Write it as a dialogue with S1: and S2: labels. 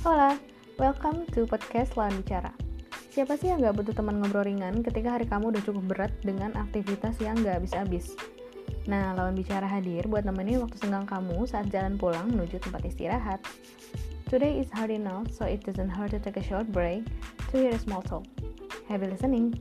S1: Hola, welcome to podcast Lawan Bicara. Siapa sih yang gak butuh teman ngobrol ringan ketika hari kamu udah cukup berat dengan aktivitas yang gak habis-habis? Nah, Lawan Bicara hadir buat nemenin waktu senggang kamu saat jalan pulang menuju tempat istirahat. Today is hard enough, so it doesn't hurt to take a short break to hear a small talk. Happy listening!